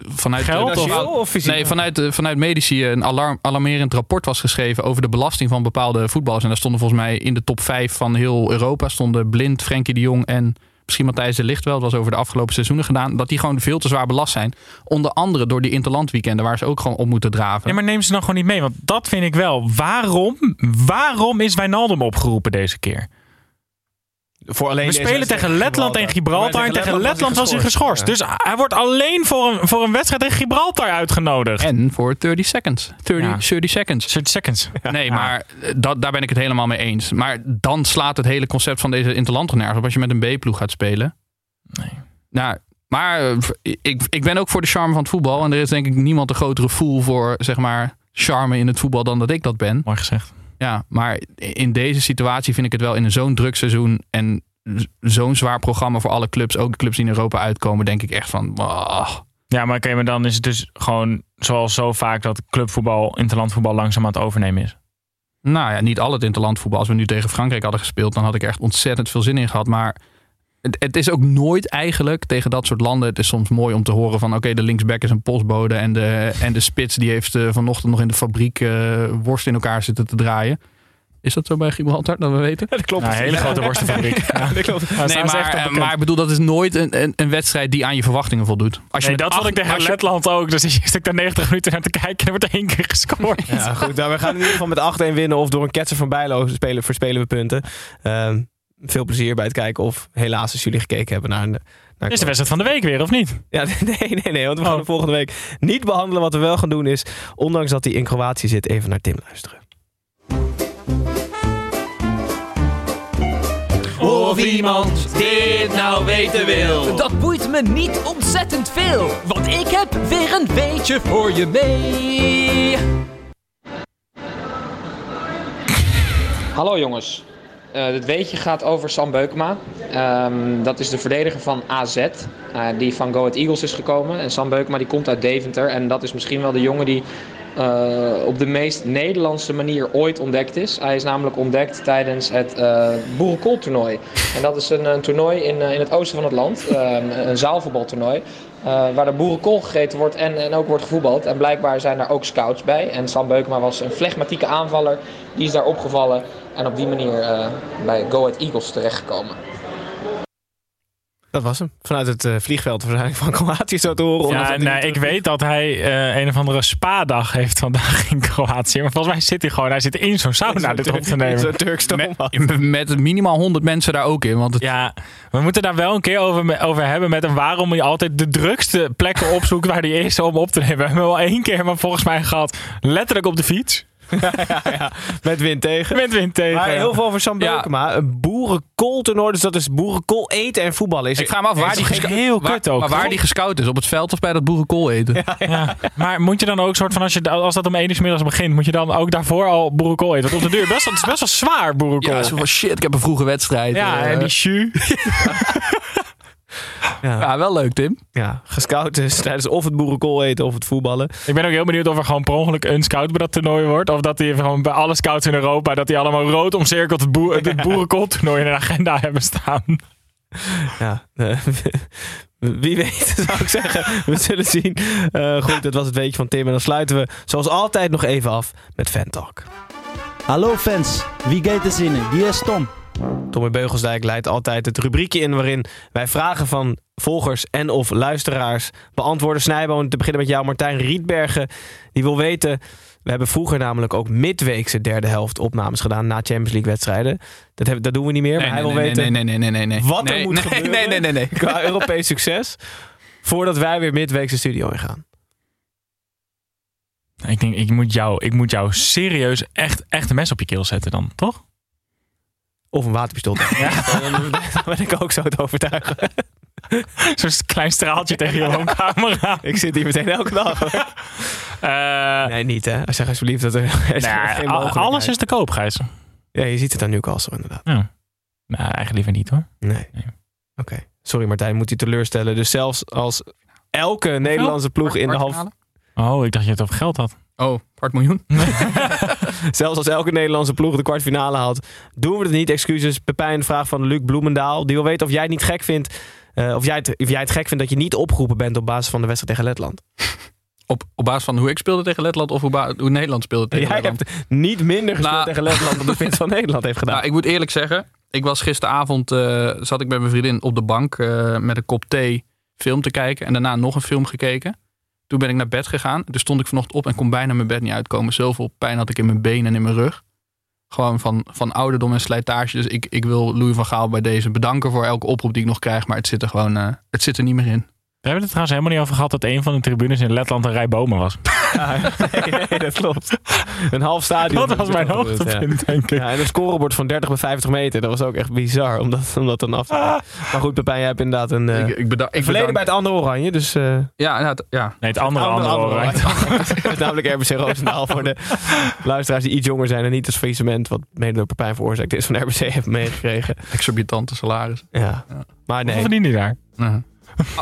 vanuit Geld de- of- Financieel of fysiek? Nee, vanuit, eh, vanuit medici een alarm, alarmerend rapport was geschreven over de belasting van bepaalde voetballers. En daar stonden volgens mij in de top 5 van heel Europa stonden Blind, Frenkie de Jong en misschien Matthijs de Licht wel. Dat was over de afgelopen seizoenen gedaan. Dat die gewoon veel te zwaar belast zijn. Onder andere door die interlandweekenden waar ze ook gewoon op moeten draven. Ja, maar neem ze dan gewoon niet mee. Want dat vind ik wel. Waarom, waarom is Wijnaldum opgeroepen deze keer? Voor alleen We deze spelen tegen Letland en Gibraltar. En tegen Letland was hij geschorst. Dus hij wordt alleen voor een, voor een wedstrijd tegen Gibraltar uitgenodigd. En voor 30 seconds. 30, Ja. 30 seconds. 30 seconds. Nee, maar eh, dat, daar ben ik het helemaal mee eens. Maar dan slaat het hele concept van deze interland nergens op als je met een B-ploeg gaat spelen. Nee. Nou, maar eh, ik, ik ben ook voor de charme van het voetbal. En er is denk ik niemand een grotere fool voor, zeg maar, charme in het voetbal dan dat ik dat ben. Mooi gezegd. Ja, maar in deze situatie vind ik het wel in zo'n druk seizoen en zo'n zwaar programma voor alle clubs, ook de clubs die in Europa uitkomen, denk ik echt van, ah. Ja, maar oké, maar dan is het dus gewoon zoals zo vaak dat clubvoetbal, interlandvoetbal langzaam aan het overnemen is. Nou ja, niet al het interlandvoetbal. Als we nu tegen Frankrijk hadden gespeeld, dan had ik echt ontzettend veel zin in gehad. Maar het, is ook nooit eigenlijk tegen dat soort landen. Het is soms mooi om te horen van oké, de linksback is een postbode. En de, en de spits die heeft eh, vanochtend nog in de fabriek eh, worst in elkaar zitten te draaien. Is dat zo bij Gibraltar, dat we weten? Dat klopt. Een hele grote worstenfabriek. Ja, dat klopt. Nee, maar, op eh, maar ik bedoel, dat is nooit een, een, een wedstrijd die aan je verwachtingen voldoet. Als je Nee, dat vond ik acht- tegen je- Letland ook. Dus je zit daar 90 minuten naar te kijken en er wordt één keer gescoord. Ja, goed. Nou, we gaan in ieder geval met 8-1 winnen of door een ketser van Bijlo spelen, verspelen we punten. Ehm, veel plezier bij het kijken of helaas als jullie gekeken hebben naar... is de wedstrijd van de week weer, of niet? Ja, nee, nee, nee, want we gaan Oh. de volgende week niet behandelen. Wat we wel gaan doen is, ondanks dat hij in Kroatië zit, even naar Tim luisteren. Of iemand dit nou weten wil. Dat boeit me niet ontzettend veel, want ik heb weer een weetje voor je mee. Hallo jongens. Eh dit weetje gaat over Sam Beukema. Ehm, dat is de verdediger van AZ, eh, die van Go Ahead Eagles is gekomen. En Sam Beukema die komt uit Deventer. En dat is misschien wel de jongen die eh, op de meest Nederlandse manier ooit ontdekt is. Hij is namelijk ontdekt tijdens het eh Boerenkooltoernooi. En dat is een, een toernooi in, in het oosten van het land. Ehm, een zaalvoetbaltoernooi. Eh, waar de boerenkool gegeten wordt en, en ook wordt gevoetbald. En blijkbaar zijn daar ook scouts bij. En Sam Beukema was een flegmatieke aanvaller. Die is daar opgevallen en op die manier eh, bij Go Ahead Eagles terechtgekomen. Dat was hem. Vanuit het eh, vliegveld waarschijnlijk van Kroatië zo te horen. Ja, nee, ik weet dat hij eh, een of andere spa-dag heeft vandaag in Kroatië. Maar volgens mij zit hij gewoon, hij zit in zo'n sauna dit op te nemen. Zo'n Turks met, met minimaal 100 mensen daar ook in. Want het, Ja, we moeten daar wel een keer over, over hebben met hem waarom hij altijd de drukste plekken opzoekt waar hij is om op te nemen. We hebben wel één keer maar volgens mij gehad, letterlijk op de fiets. Ja, ja, met wind tegen. Met wind tegen. Maar heel veel over Sam Ja. Beukema. Een boerenkooltoernooi, dus dat is boerenkool egen en voetballen. Is ik vraag me af waar die, heel waar- kut ook. maar waar die gescout is. Op het veld of bij dat boerenkool eten. Ja, maar moet je dan ook soort van, als, je, als dat om 1 uur 's middags begint, moet je dan ook daarvoor al boerenkool eten? Want op de duur, best, het is best wel zwaar boerenkool. Ja, zo van shit, ik heb een vroege wedstrijd. Ja, Eh, en die jus. Ja. ja, wel leuk Tim. Ja, gescout is tijdens of het boerenkool eten of het voetballen. Ik ben ook heel benieuwd of er gewoon per ongeluk een scout bij dat toernooi wordt. Of dat die gewoon bij alle scouts in Europa, dat die allemaal rood omcirkeld het, boer, het boerenkooltoernooi in de agenda hebben staan. Ja, eh, wie weet zou ik zeggen. We zullen zien. Eh, goed, dat was het weetje van Tim. En dan sluiten we zoals altijd nog even af met Fan Talk. Hallo fans, wie gaat er zinnen? Hier is Tom. Tommy Beugelsdijk leidt altijd het rubriekje in waarin wij vragen van volgers en of luisteraars beantwoorden. Snijboon, te beginnen met jou Martijn Rietbergen. Die wil weten, we hebben vroeger namelijk ook midweekse derde helft opnames gedaan na Champions League wedstrijden. Dat, dat doen we niet meer, maar Nee, hij wil nee, weten nee, nee, nee, nee, nee. wat er moet gebeuren Nee, nee, nee, nee. qua Europees succes voordat wij weer midweekse studio ingaan. Ik denk, ik moet jou, ik moet jou serieus echt, echt een mes op je keel zetten dan, toch? Of een waterpistool. Ja. Dan, dan ben ik ook zo te overtuigen. Zo'n klein straaltje tegen je woonkamer Ik zit hier meteen elke dag. nee, niet hè. Zeg alsjeblieft dat er, is mogelijkheid. alles is te koop, Gijs. Ja, je ziet het aan Newcastle inderdaad. Ja. Nou, eigenlijk liever niet hoor. Nee. Oké. Sorry Martijn, moet je teleurstellen. Dus zelfs als elke Nederlandse ploeg in de half... Oh, ik dacht je het over geld had. Oh, kwart miljoen. Zelfs als elke Nederlandse ploeg de kwartfinale haalt, doen we het niet. Excuses. Pepijn, vraag van Luc Bloemendaal. Die wil weten of jij het niet gek vindt. eh, of, jij het, of jij het gek vindt dat je niet opgeroepen bent op basis van de wedstrijd tegen Letland. Op, op basis van hoe ik speelde tegen Letland of hoe, hoe Nederland speelde tegen Jij Letland. hebt niet minder gespeeld Nou- tegen Letland dan de Spits van Nederland heeft gedaan. Nou, ik moet eerlijk zeggen, ik was gisteravond, eh, zat ik met mijn vriendin op de bank eh, met een kop thee film te kijken en daarna nog een film gekeken. Toen ben ik naar bed gegaan. Toen stond ik vanochtend op en kon bijna mijn bed niet uitkomen. Zoveel pijn had ik in mijn benen en in mijn rug. Gewoon van, van ouderdom en slijtage. Dus ik, ik wil Louis van Gaal bij deze bedanken voor elke oproep die ik nog krijg. Maar het zit er gewoon eh, het zit er niet meer in. We hebben het trouwens helemaal niet over gehad dat een van de tribunes in Letland een rij bomen was. Ja, nee, nee, dat klopt. Een half stadion. Dat was mijn hoogtepunt, denk ik. Ja, en een scorebord van 30 bij 50 meter. Dat was ook echt bizar om dat, om dat dan af te maken. Maar goed, Pepijn, jij hebt inderdaad een, eh, Ik, ik beda- een ik verleden bij bedank- het andere oranje. Dus, eh, Ja, ja, het- ja. Nee, het andere, andere, oranje. Het is namelijk RBC Roosendaal voor de luisteraars die iets jonger zijn en niet het faillissement wat mede door Pepijn veroorzaakt is van RBC heeft meegekregen. Exorbitante salaris. Ja. Maar nee. Hoeveel verdien je daar? Uh-huh.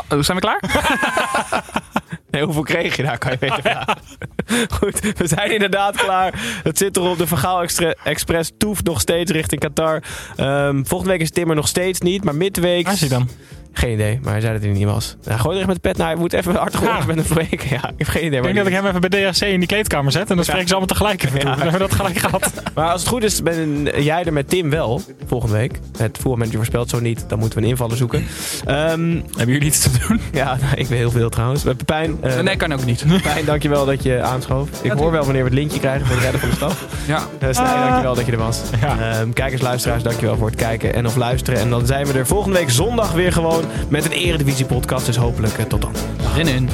Ah, zijn we klaar? Nee, hoeveel kreeg je daar, kan je vragen. Goed, we zijn inderdaad klaar. Het zit erop. De Vergaal Express toeft nog steeds richting Qatar. Ehm, volgende week is Tim er nog steeds niet, maar midweek... Waar is hij dan? Geen idee, maar hij zei dat hij er niet was. Ja, gooi er echt met de pet naar. Hij moet even hard Ja. met hem spreken. Ja, ik heb geen idee. Ik denk dat ik hem even bij DHC in die kleedkamer zet en dan spreken ze allemaal tegelijk even. Dan hebben we dat gelijk gehad. Maar als het goed is, ben jij er met Tim wel volgende week. Het voetbalmanager voorspelt zo niet. Dan moeten we een invaller zoeken. Ehm, Hebben jullie iets te doen? ja, nou, ik ben heel veel trouwens. Met Pepijn, eh, nee, kan ook niet. Pepijn, dankjewel dat je aanschoof. Ik hoor wel wanneer we het lintje krijgen voor de redder van de stad. Ja. Uh, Snij, dankjewel dat je er was. Ja. Ehm, kijkers, luisteraars, dankjewel voor het kijken en of luisteren. En dan zijn we er volgende week zondag weer gewoon met een Eredivisie podcast. Dus hopelijk eh, tot dan. Zin in.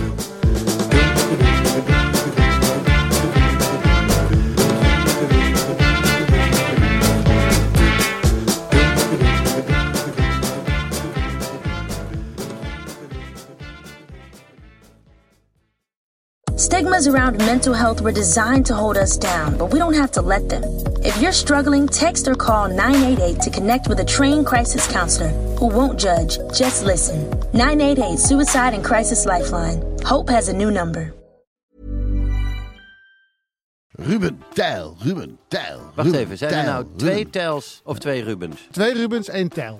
Stigmas around mental health were designed to hold us down, but we don't have to let them. If you're struggling, text or call 988 to connect with a trained crisis counselor who won't judge, just listen. 988 Suicide and Crisis Lifeline. Hope has a new number. Ruben Tijl, Ruben Tijl. Wacht Ruben even, zijn er Tijl, nou twee Ruben. Tels of twee Rubens? Twee Rubens, één Tel.